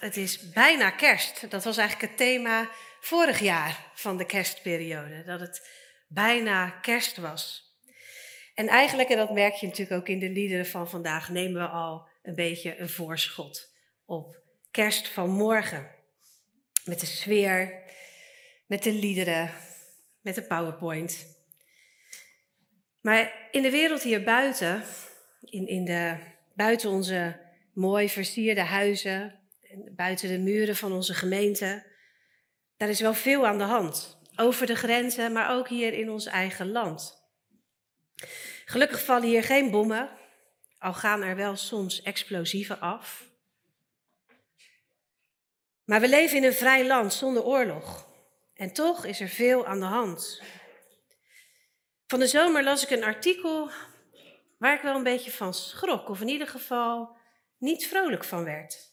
Het is bijna kerst. Dat was eigenlijk het thema vorig jaar van de kerstperiode. Dat het bijna kerst was. En eigenlijk, en dat merk je natuurlijk ook in de liederen van vandaag, nemen we al een beetje een voorschot op kerst van morgen. Met de sfeer, met de liederen, met de PowerPoint. Maar in de wereld hier buiten, in, in de, buiten onze mooi versierde huizen, buiten de muren van onze gemeente, daar is wel veel aan de hand. Over de grenzen, maar ook hier in ons eigen land. Gelukkig vallen hier geen bommen, al gaan er wel soms explosieven af. Maar we leven in een vrij land zonder oorlog. En toch is er veel aan de hand. Van de zomer las ik een artikel waar ik wel een beetje van schrok, of in ieder geval niet vrolijk van werd.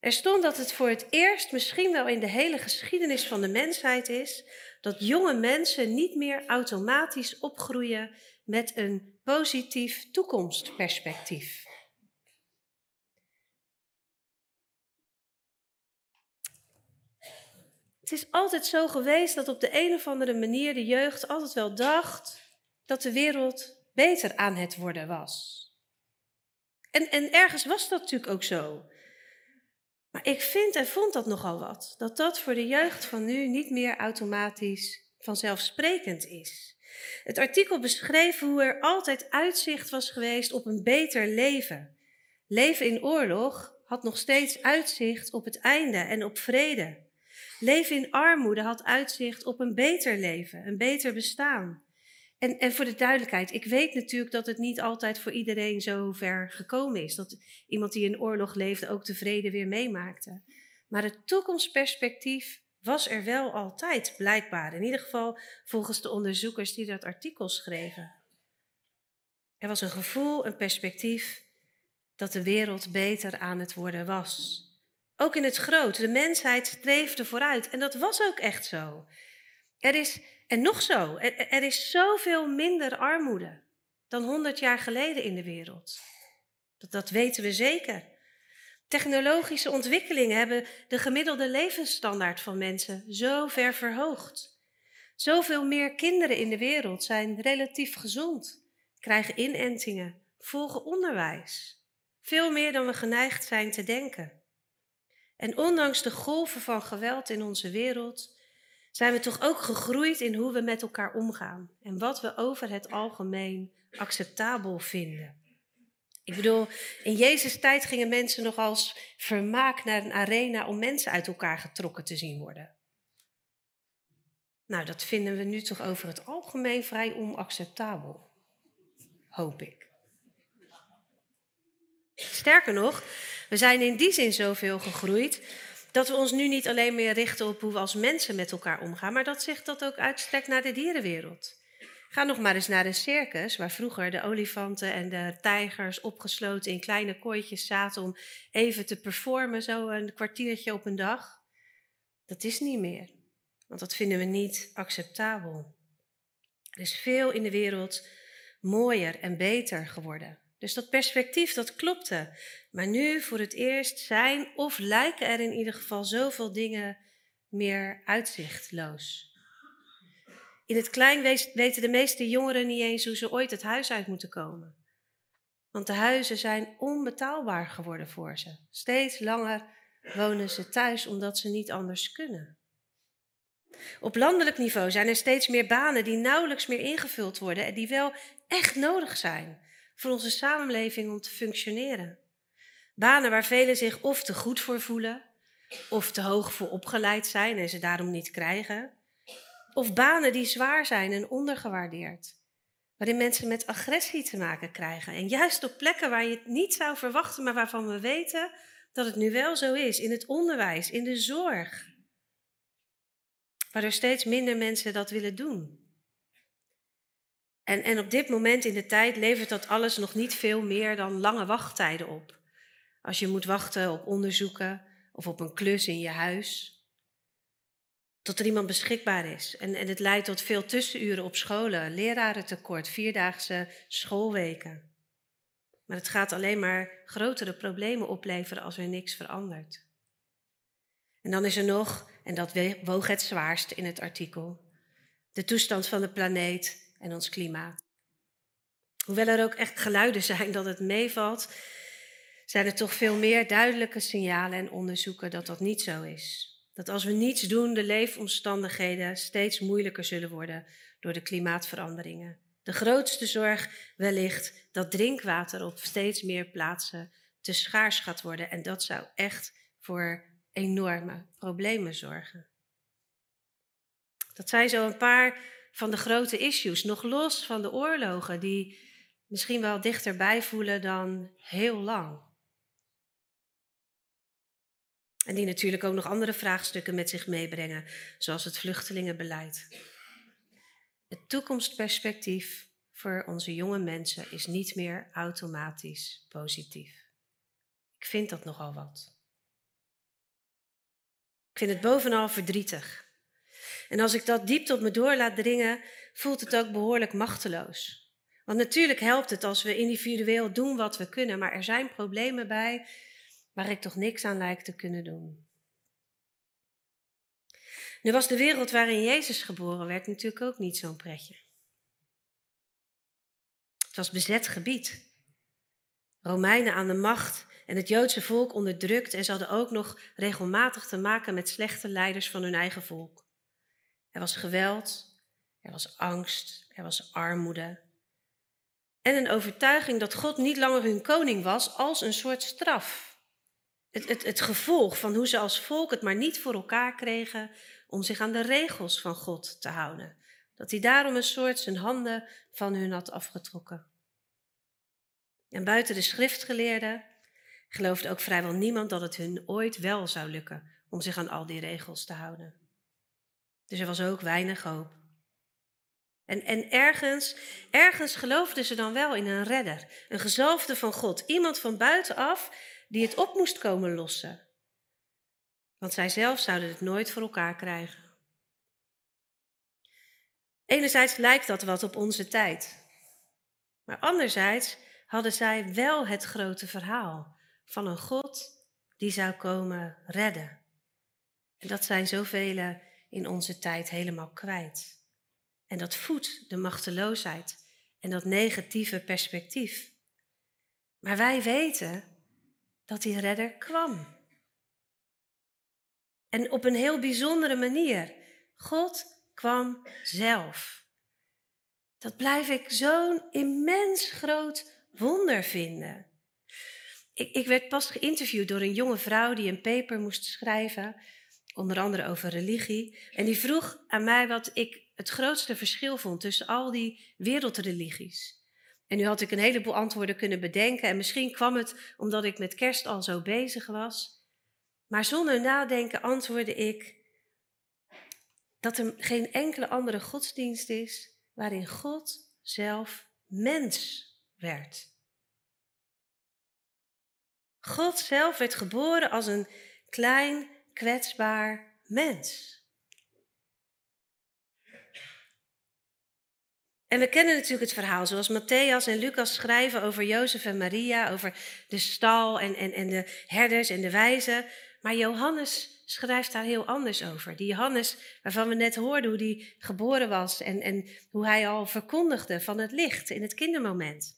Er stond dat het voor het eerst, misschien wel in de hele geschiedenis van de mensheid is, dat jonge mensen niet meer automatisch opgroeien met een positief toekomstperspectief. Het is altijd zo geweest dat op de een of andere manier de jeugd altijd wel dacht dat de wereld beter aan het worden was. En, en ergens was dat natuurlijk ook zo. Ik vind en vond dat nogal wat, dat dat voor de jeugd van nu niet meer automatisch vanzelfsprekend is. Het artikel beschreef hoe er altijd uitzicht was geweest op een beter leven. Leven in oorlog had nog steeds uitzicht op het einde en op vrede. Leven in armoede had uitzicht op een beter leven, een beter bestaan. En, en voor de duidelijkheid, ik weet natuurlijk dat het niet altijd voor iedereen zo ver gekomen is. Dat iemand die in oorlog leefde ook de vrede weer meemaakte. Maar het toekomstperspectief was er wel altijd, blijkbaar. In ieder geval volgens de onderzoekers die dat artikel schreven. Er was een gevoel, een perspectief dat de wereld beter aan het worden was. Ook in het groot. De mensheid streefde vooruit. En dat was ook echt zo. Er is en nog zo, er, is zoveel minder armoede dan 100 jaar geleden in de wereld. Dat, dat weten we zeker. Technologische ontwikkelingen hebben de gemiddelde levensstandaard van mensen zo ver verhoogd. Zoveel meer kinderen in de wereld zijn relatief gezond, krijgen inentingen, volgen onderwijs. Veel meer dan we geneigd zijn te denken. En ondanks de golven van geweld in onze wereld zijn we toch ook gegroeid in hoe we met elkaar omgaan en wat we over het algemeen acceptabel vinden. Ik bedoel, in Jezus' tijd gingen mensen nog als vermaak naar een arena om mensen uit elkaar getrokken te zien worden. Nou, dat vinden we nu toch over het algemeen vrij onacceptabel. Hoop ik. Sterker nog, we zijn in die zin zoveel gegroeid dat we ons nu niet alleen meer richten op hoe we als mensen met elkaar omgaan, maar dat zich dat ook uitstrekt naar de dierenwereld. Ga nog maar eens naar een circus, waar vroeger de olifanten en de tijgers opgesloten in kleine kooitjes zaten om even te performen, zo een kwartiertje op een dag. Dat is niet meer, want dat vinden we niet acceptabel. Er is veel in de wereld mooier en beter geworden. Dus dat perspectief, dat klopte. Maar nu voor het eerst zijn of lijken er in ieder geval zoveel dingen meer uitzichtloos. In het klein weten de meeste jongeren niet eens hoe ze ooit het huis uit moeten komen. Want de huizen zijn onbetaalbaar geworden voor ze. Steeds langer wonen ze thuis omdat ze niet anders kunnen. Op landelijk niveau zijn er steeds meer banen die nauwelijks meer ingevuld worden en die wel echt nodig zijn voor onze samenleving om te functioneren. Banen waar velen zich of te goed voor voelen, of te hoog voor opgeleid zijn en ze daarom niet krijgen. Of banen die zwaar zijn en ondergewaardeerd, waarin mensen met agressie te maken krijgen. En juist op plekken waar je het niet zou verwachten, maar waarvan we weten dat het nu wel zo is, in het onderwijs, in de zorg. Waardoor steeds minder mensen dat willen doen. En, en op dit moment in de tijd levert dat alles nog niet veel meer dan lange wachttijden op. Als je moet wachten op onderzoeken of op een klus in je huis. Tot er iemand beschikbaar is. En, en het leidt tot veel tussenuren op scholen, lerarentekort, vierdaagse schoolweken. Maar het gaat alleen maar grotere problemen opleveren als er niks verandert. En dan is er nog, en dat woog het zwaarst in het artikel, de toestand van de planeet en ons klimaat. Hoewel er ook echt geluiden zijn dat het meevalt, zijn er toch veel meer duidelijke signalen en onderzoeken dat dat niet zo is. Dat als we niets doen, de leefomstandigheden steeds moeilijker zullen worden door de klimaatveranderingen. De grootste zorg wellicht dat drinkwater op steeds meer plaatsen te schaars gaat worden. En dat zou echt voor enorme problemen zorgen. Dat zijn zo een paar van de grote issues, nog los van de oorlogen, die misschien wel dichterbij voelen dan heel lang. En die natuurlijk ook nog andere vraagstukken met zich meebrengen, zoals het vluchtelingenbeleid. Het toekomstperspectief voor onze jonge mensen is niet meer automatisch positief. Ik vind dat nogal wat. Ik vind het bovenal verdrietig. En als ik dat diep tot me door laat dringen, voelt het ook behoorlijk machteloos. Want natuurlijk helpt het als we individueel doen wat we kunnen, maar er zijn problemen bij waar ik toch niks aan lijkt te kunnen doen. Nu was de wereld waarin Jezus geboren werd natuurlijk ook niet zo'n pretje. Het was bezet gebied. Romeinen aan de macht en het Joodse volk onderdrukt en ze hadden ook nog regelmatig te maken met slechte leiders van hun eigen volk. Er was geweld, er was angst, er was armoede. En een overtuiging dat God niet langer hun koning was als een soort straf. Het, het, het gevolg van hoe ze als volk het maar niet voor elkaar kregen om zich aan de regels van God te houden. Dat hij daarom een soort zijn handen van hun had afgetrokken. En buiten de schriftgeleerden geloofde ook vrijwel niemand dat het hun ooit wel zou lukken om zich aan al die regels te houden. Dus er was ook weinig hoop. En, en ergens, ergens geloofden ze dan wel in een redder, een gezalfde van God, iemand van buitenaf die het op moest komen lossen. Want zij zelf zouden het nooit voor elkaar krijgen. Enerzijds lijkt dat wat op onze tijd. Maar anderzijds hadden zij wel het grote verhaal van een God die zou komen redden. En dat zijn zoveel in onze tijd helemaal kwijt. En dat voedt de machteloosheid en dat negatieve perspectief. Maar wij weten dat die redder kwam. En op een heel bijzondere manier. God kwam zelf. Dat blijf ik zo'n immens groot wonder vinden. Ik, ik werd pas geïnterviewd door een jonge vrouw die een paper moest schrijven, onder andere over religie. En die vroeg aan mij wat ik het grootste verschil vond tussen al die wereldreligies. En nu had ik een heleboel antwoorden kunnen bedenken. En misschien kwam het omdat ik met kerst al zo bezig was. Maar zonder nadenken antwoordde ik dat er geen enkele andere godsdienst is waarin God zelf mens werd. God zelf werd geboren als een klein, kwetsbaar mens. En we kennen natuurlijk het verhaal, zoals Matthäus en Lucas schrijven over Jozef en Maria, over de stal en, en, en de herders en de wijzen. Maar Johannes schrijft daar heel anders over. Die Johannes, waarvan we net hoorden hoe hij geboren was en, en hoe hij al verkondigde van het licht in het kindermoment.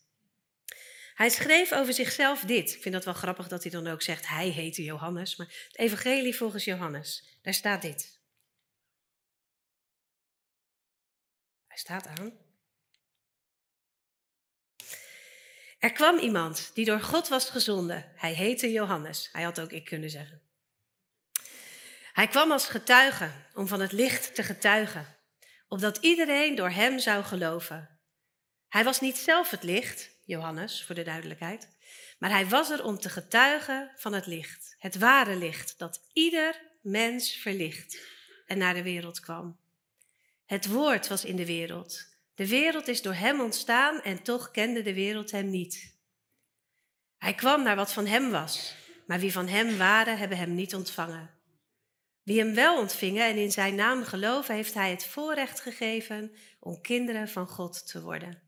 Hij schreef over zichzelf dit. Ik vind dat wel grappig dat hij dan ook zegt, hij heette Johannes. Maar het evangelie volgens Johannes, daar staat dit. Hij staat aan. Er kwam iemand die door God was gezonden. Hij heette Johannes. Hij had ook ik kunnen zeggen. Hij kwam als getuige om van het licht te getuigen, opdat iedereen door hem zou geloven. Hij was niet zelf het licht, Johannes, voor de duidelijkheid, maar hij was er om te getuigen van het licht, het ware licht dat ieder mens verlicht en naar de wereld kwam. Het woord was in de wereld. De wereld is door hem ontstaan en toch kende de wereld hem niet. Hij kwam naar wat van hem was, maar wie van hem waren, hebben hem niet ontvangen. Wie hem wel ontvingen en in zijn naam geloven, heeft hij het voorrecht gegeven om kinderen van God te worden.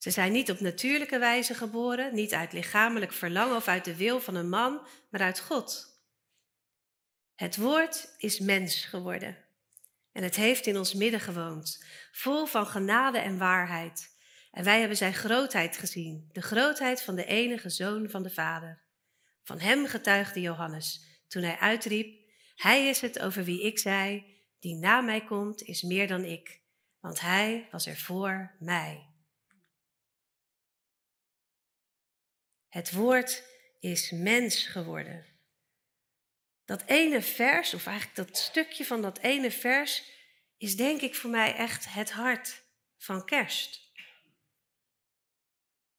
Ze zijn niet op natuurlijke wijze geboren, niet uit lichamelijk verlangen of uit de wil van een man, maar uit God. Het woord is mens geworden en het heeft in ons midden gewoond, vol van genade en waarheid. En wij hebben zijn grootheid gezien, de grootheid van de enige zoon van de Vader. Van hem getuigde Johannes toen hij uitriep: Hij is het over wie ik zei: Die na mij komt, is meer dan ik, want hij was er voor mij. Het woord is mens geworden. Dat ene vers, of eigenlijk dat stukje van dat ene vers, is denk ik voor mij echt het hart van kerst.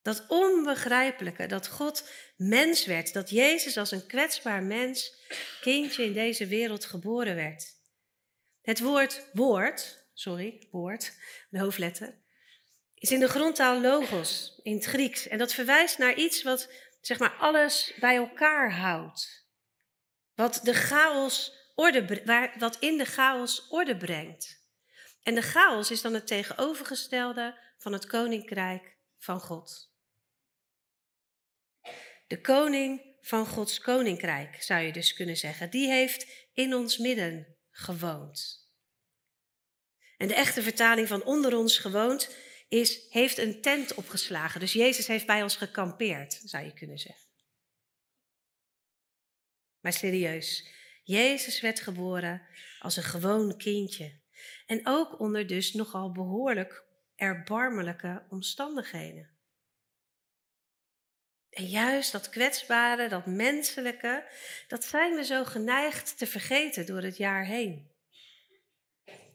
Dat onbegrijpelijke, dat God mens werd, dat Jezus als een kwetsbaar mens, kindje in deze wereld geboren werd. Het woord woord, sorry, woord, de hoofdletter, is in de grondtaal logos, in het Grieks. En dat verwijst naar iets wat, zeg maar, alles bij elkaar houdt. Wat, de chaos orde, waar, wat in de chaos orde brengt. En de chaos is dan het tegenovergestelde van het koninkrijk van God. De koning van Gods koninkrijk, zou je dus kunnen zeggen, die heeft in ons midden gewoond. En de echte vertaling van onder ons gewoond is, heeft een tent opgeslagen. Dus Jezus heeft bij ons gekampeerd, zou je kunnen zeggen. Maar serieus, Jezus werd geboren als een gewoon kindje. En ook onder dus nogal behoorlijk erbarmelijke omstandigheden. En juist dat kwetsbare, dat menselijke, dat zijn we zo geneigd te vergeten door het jaar heen.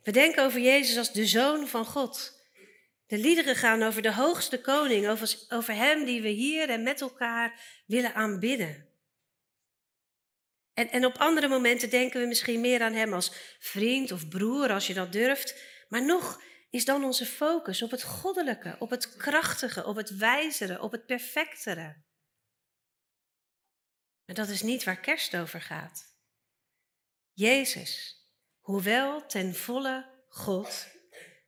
We denken over Jezus als de zoon van God. De liederen gaan over de hoogste koning, over, over hem die we hier en met elkaar willen aanbidden. En, en op andere momenten denken we misschien meer aan hem als vriend of broer, als je dat durft. Maar nog is dan onze focus op het goddelijke, op het krachtige, op het wijzere, op het perfectere. Maar dat is niet waar kerst over gaat. Jezus, hoewel ten volle God,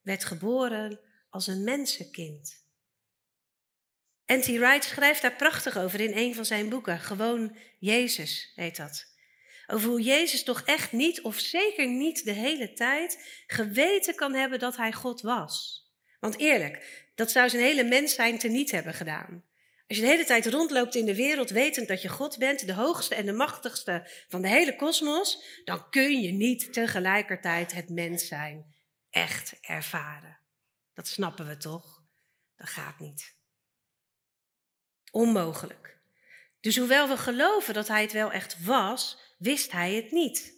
werd geboren als een mensenkind. N.T. Wright schrijft daar prachtig over in een van zijn boeken. Gewoon Jezus heet dat. Over hoe Jezus toch echt niet, of zeker niet de hele tijd, geweten kan hebben dat hij God was. Want eerlijk, dat zou zijn hele mens zijn teniet hebben gedaan. Als je de hele tijd rondloopt in de wereld wetend dat je God bent, de hoogste en de machtigste van de hele kosmos, dan kun je niet tegelijkertijd het mens zijn echt ervaren. Dat snappen we toch? Dat gaat niet. Onmogelijk. Dus hoewel we geloven dat hij het wel echt was, wist hij het niet.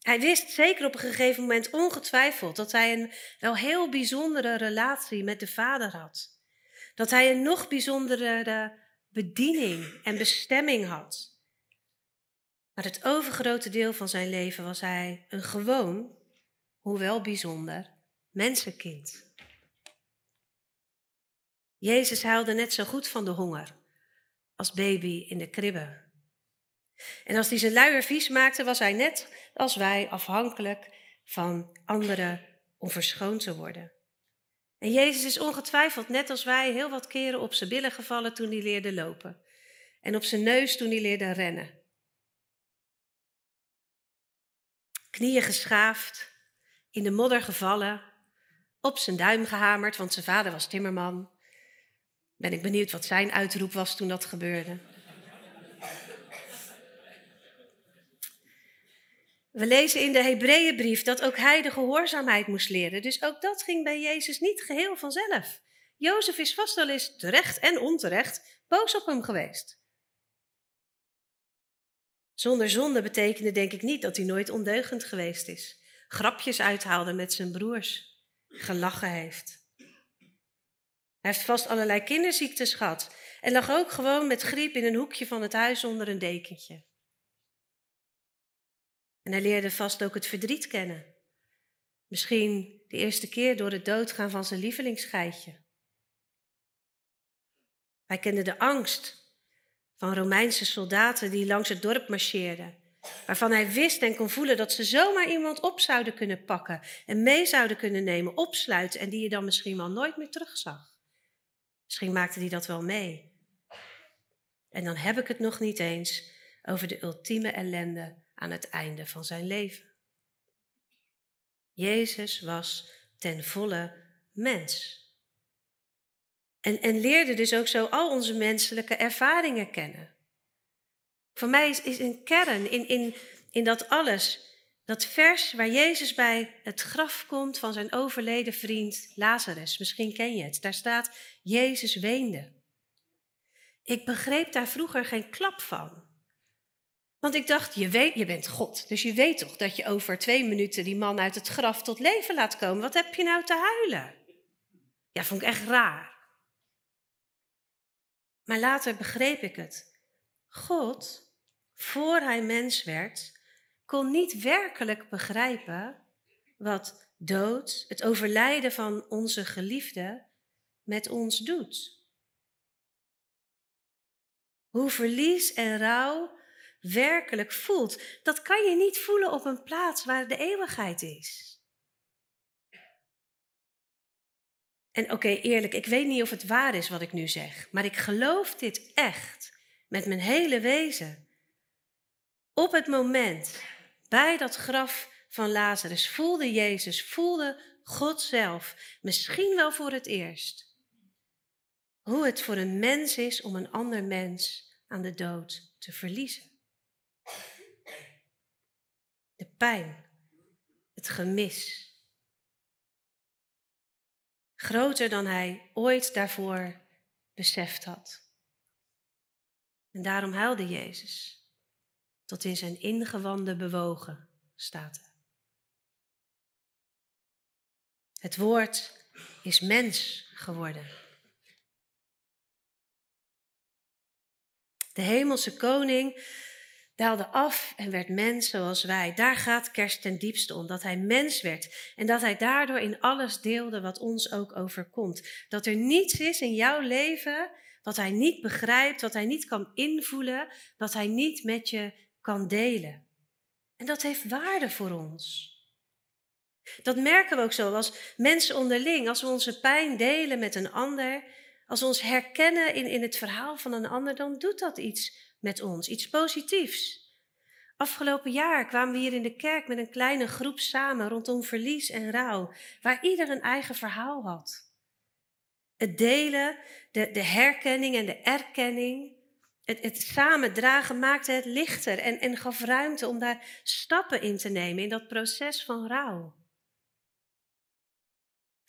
Hij wist zeker op een gegeven moment ongetwijfeld dat hij een wel heel bijzondere relatie met de Vader had. Dat hij een nog bijzondere bediening en bestemming had. Maar het overgrote deel van zijn leven was hij een gewoon, hoewel bijzonder, mensenkind. Jezus huilde net zo goed van de honger als baby in de kribbe. En als hij zijn luier vies maakte, was hij net als wij afhankelijk van anderen om verschoond te worden. En Jezus is ongetwijfeld, net als wij, heel wat keren op zijn billen gevallen toen hij leerde lopen. En op zijn neus toen hij leerde rennen. Knieën geschaafd, in de modder gevallen, op zijn duim gehamerd, want zijn vader was timmerman. Ben ik benieuwd wat zijn uitroep was toen dat gebeurde. We lezen in de Hebreeënbrief dat ook hij de gehoorzaamheid moest leren. Dus ook dat ging bij Jezus niet geheel vanzelf. Jozef is vast wel eens terecht en onterecht boos op hem geweest. Zonder zonde betekende denk ik niet dat hij nooit ondeugend geweest is. Grapjes uithaalde met zijn broers, gelachen heeft. Hij heeft vast allerlei kinderziektes gehad en lag ook gewoon met griep in een hoekje van het huis onder een dekentje. En hij leerde vast ook het verdriet kennen. Misschien de eerste keer door het doodgaan van zijn lievelingsgeitje. Hij kende de angst van Romeinse soldaten die langs het dorp marcheerden, waarvan hij wist en kon voelen dat ze zomaar iemand op zouden kunnen pakken en mee zouden kunnen nemen, opsluiten en die je dan misschien wel nooit meer terugzag. Misschien maakte hij dat wel mee. En dan heb ik het nog niet eens over de ultieme ellende aan het einde van zijn leven. Jezus was ten volle mens. En, en leerde dus ook zo al onze menselijke ervaringen kennen. Voor mij is, is een kern in, in, in dat alles, dat vers waar Jezus bij het graf komt van zijn overleden vriend Lazarus. Misschien ken je het. Daar staat, Jezus weende. Ik begreep daar vroeger geen klap van. Want ik dacht, je, weet, je bent God, dus je weet toch dat je over twee minuten die man uit het graf tot leven laat komen. Wat heb je nou te huilen? Ja, vond ik echt raar. Maar later begreep ik het. God, voor hij mens werd, kon niet werkelijk begrijpen wat dood, het overlijden van onze geliefde, met ons doet. Hoe verlies en rouw werkelijk voelt. Dat kan je niet voelen op een plaats waar de eeuwigheid is. En oké, eerlijk, ik weet niet of het waar is wat ik nu zeg, maar ik geloof dit echt met mijn hele wezen. Op het moment bij dat graf van Lazarus voelde Jezus, voelde God zelf, misschien wel voor het eerst, hoe het voor een mens is om een ander mens aan de dood te verliezen. De pijn, het gemis. Groter dan hij ooit daarvoor beseft had. En daarom huilde Jezus, tot in zijn ingewanden bewogen staat. Het woord is mens geworden. De hemelse koning daalde af en werd mens zoals wij. Daar gaat kerst ten diepste om, dat hij mens werd en dat hij daardoor in alles deelde wat ons ook overkomt. Dat er niets is in jouw leven wat hij niet begrijpt, wat hij niet kan invoelen, wat hij niet met je kan delen. En dat heeft waarde voor ons. Dat merken we ook zo als mensen onderling, als we onze pijn delen met een ander, als we ons herkennen in, in het verhaal van een ander, dan doet dat iets met ons, iets positiefs. Afgelopen jaar kwamen we hier in de kerk met een kleine groep samen rondom verlies en rouw, waar ieder een eigen verhaal had. Het delen, de, de herkenning en de erkenning, het, het samen dragen maakte het lichter en, en gaf ruimte om daar stappen in te nemen in dat proces van rouw.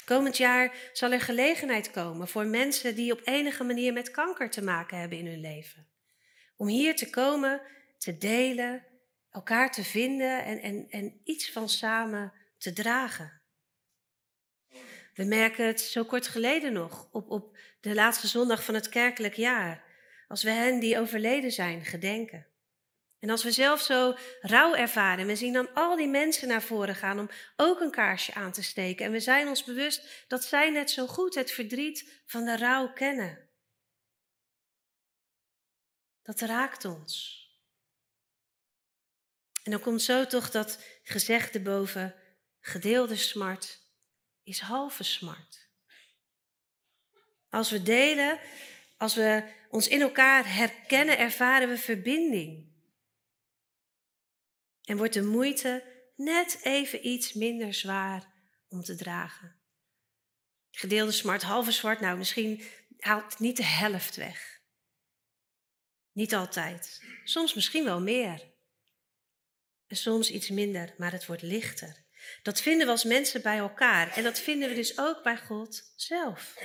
Komend jaar zal er gelegenheid komen voor mensen die op enige manier met kanker te maken hebben in hun leven. Om hier te komen, te delen, elkaar te vinden en, en, en iets van samen te dragen. We merken het zo kort geleden nog, op, op de laatste zondag van het kerkelijk jaar, als we hen die overleden zijn gedenken. En als we zelf zo rouw ervaren, we zien dan al die mensen naar voren gaan om ook een kaarsje aan te steken. En we zijn ons bewust dat zij net zo goed het verdriet van de rouw kennen. Dat raakt ons. En dan komt zo toch dat gezegde boven, gedeelde smart is halve smart. Als we delen, als we ons in elkaar herkennen, ervaren we verbinding. En wordt de moeite net even iets minder zwaar om te dragen. Gedeelde smart, halve zwart, nou misschien haalt niet de helft weg. Niet altijd. Soms misschien wel meer. En soms iets minder, maar het wordt lichter. Dat vinden we als mensen bij elkaar. En dat vinden we dus ook bij God zelf.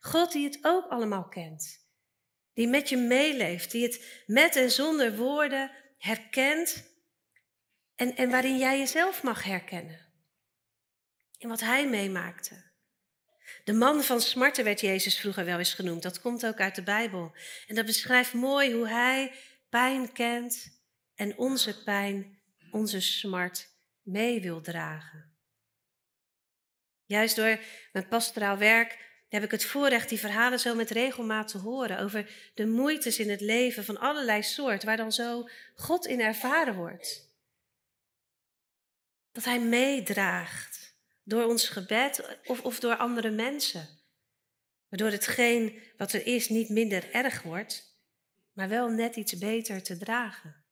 God die het ook allemaal kent. Die met je meeleeft. Die het met en zonder woorden herkent en, en waarin jij jezelf mag herkennen. In wat hij meemaakte. De man van smarten werd Jezus vroeger wel eens genoemd. Dat komt ook uit de Bijbel. En dat beschrijft mooi hoe hij pijn kent en onze pijn, onze smart mee wil dragen. Juist door mijn pastoraal werk heb ik het voorrecht die verhalen zo met regelmaat te horen over de moeites in het leven van allerlei soort, waar dan zo God in ervaren wordt. Dat Hij meedraagt door ons gebed of, of door andere mensen. Waardoor hetgeen wat er is niet minder erg wordt, maar wel net iets beter te dragen.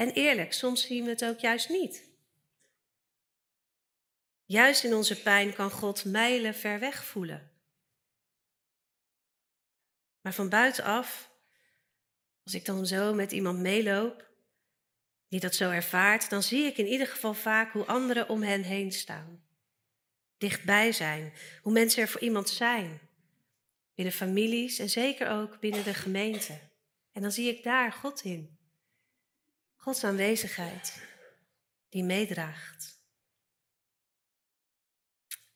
En eerlijk, soms zien we het ook juist niet. Juist in onze pijn kan God mijlen ver weg voelen. Maar van buitenaf, als ik dan zo met iemand meeloop, die dat zo ervaart, dan zie ik in ieder geval vaak hoe anderen om hen heen staan. Dichtbij zijn, hoe mensen er voor iemand zijn. Binnen families en zeker ook binnen de gemeente. En dan zie ik daar God in. Gods aanwezigheid, die meedraagt.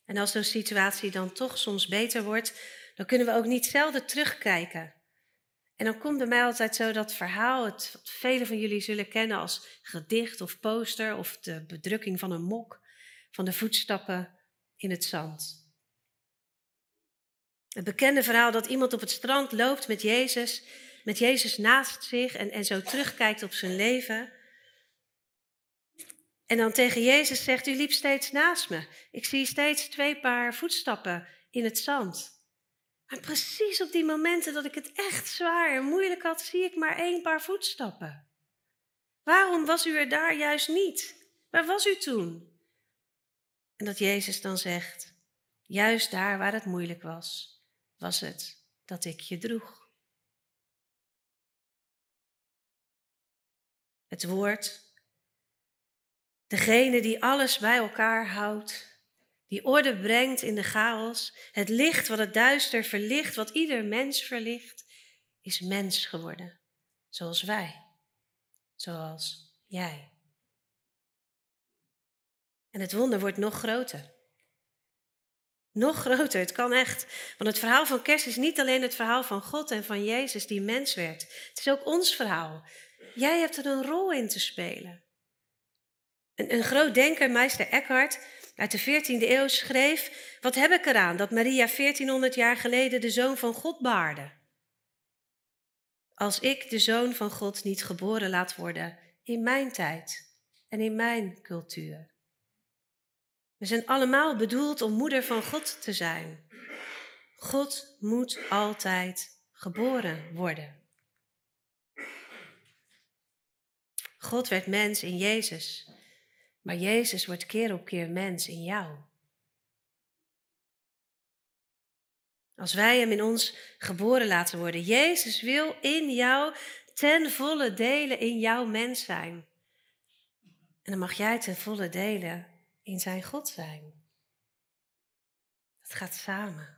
En als zo'n situatie dan toch soms beter wordt, dan kunnen we ook niet zelden terugkijken. En dan komt bij mij altijd zo dat verhaal, het, wat velen van jullie zullen kennen als gedicht of poster of de bedrukking van een mok, van de voetstappen in het zand. Het bekende verhaal dat iemand op het strand loopt met Jezus, met Jezus naast zich en, en zo terugkijkt op zijn leven. En dan tegen Jezus zegt, u liep steeds naast me. Ik zie steeds twee paar voetstappen in het zand. Maar precies op die momenten dat ik het echt zwaar en moeilijk had, zie ik maar één paar voetstappen. Waarom was u er daar juist niet? Waar was u toen? En dat Jezus dan zegt, juist daar waar het moeilijk was, was het dat ik je droeg. Het woord Degene die alles bij elkaar houdt, die orde brengt in de chaos, het licht wat het duister verlicht, wat ieder mens verlicht, is mens geworden, zoals wij, zoals jij. En het wonder wordt nog groter. Nog groter, het kan echt. Want het verhaal van kerst is niet alleen het verhaal van God en van Jezus die mens werd. Het is ook ons verhaal. Jij hebt er een rol in te spelen. Een, een groot denker, meester Eckhart, uit de 14e eeuw schreef: Wat heb ik eraan dat Maria 1400 jaar geleden de zoon van God baarde? Als ik de zoon van God niet geboren laat worden in mijn tijd en in mijn cultuur. We zijn allemaal bedoeld om moeder van God te zijn. God moet altijd geboren worden. God werd mens in Jezus. Maar Jezus wordt keer op keer mens in jou. Als wij Hem in ons geboren laten worden. Jezus wil in jou ten volle delen in jouw mens zijn. En dan mag jij ten volle delen in zijn God zijn. Dat gaat samen.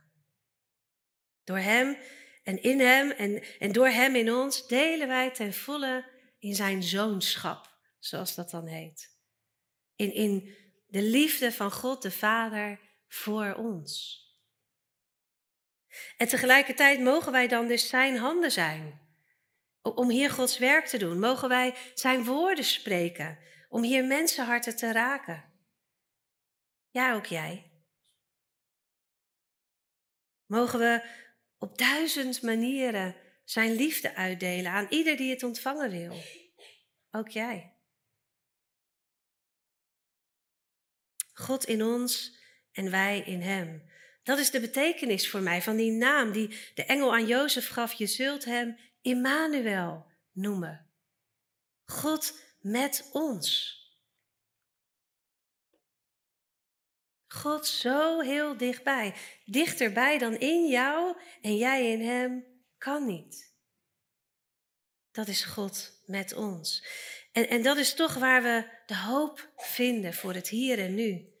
Door Hem en in Hem en, en door Hem in ons delen wij ten volle in zijn zoonschap, zoals dat dan heet in, in de liefde van God de Vader voor ons. En tegelijkertijd mogen wij dan dus zijn handen zijn. Om hier Gods werk te doen. Mogen wij zijn woorden spreken. Om hier mensenharten te raken. Ja, ook jij. Mogen we op duizend manieren zijn liefde uitdelen aan ieder die het ontvangen wil. Ook jij. God in ons en wij in Hem. Dat is de betekenis voor mij van die naam die de engel aan Jozef gaf. Je zult Hem Immanuel noemen. God met ons. God zo heel dichtbij. Dichterbij dan in jou en jij in Hem kan niet. Dat is God met ons. En, en dat is toch waar we de hoop vinden voor het hier en nu.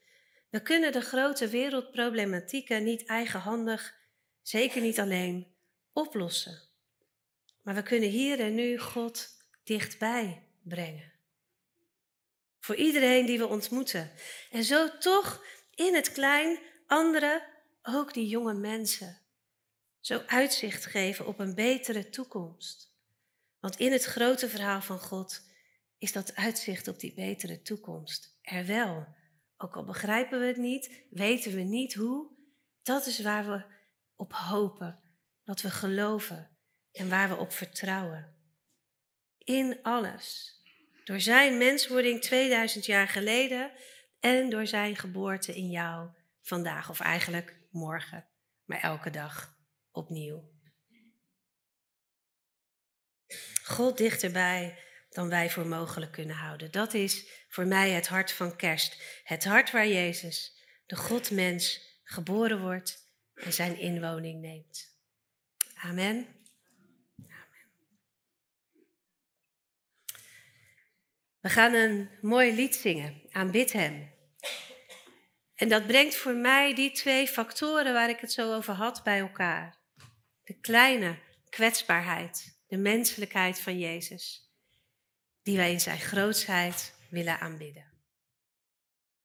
We kunnen de grote wereldproblematieken niet eigenhandig, zeker niet alleen, oplossen. Maar we kunnen hier en nu God dichtbij brengen. Voor iedereen die we ontmoeten. En zo toch in het klein anderen, ook die jonge mensen, zo uitzicht geven op een betere toekomst. Want in het grote verhaal van God is dat uitzicht op die betere toekomst er wel. Ook al begrijpen we het niet, weten we niet hoe, dat is waar we op hopen, wat we geloven en waar we op vertrouwen. In alles. Door zijn menswording 2000 jaar geleden en door zijn geboorte in jou vandaag, of eigenlijk morgen, maar elke dag opnieuw. God dichterbij dan wij voor mogelijk kunnen houden. Dat is voor mij het hart van kerst. Het hart waar Jezus, de Godmens, geboren wordt en zijn inwoning neemt. Amen. We gaan een mooi lied zingen, aanbid hem. En dat brengt voor mij die twee factoren waar ik het zo over had bij elkaar. De kleine kwetsbaarheid, de menselijkheid van Jezus, die wij in zijn grootsheid willen aanbidden.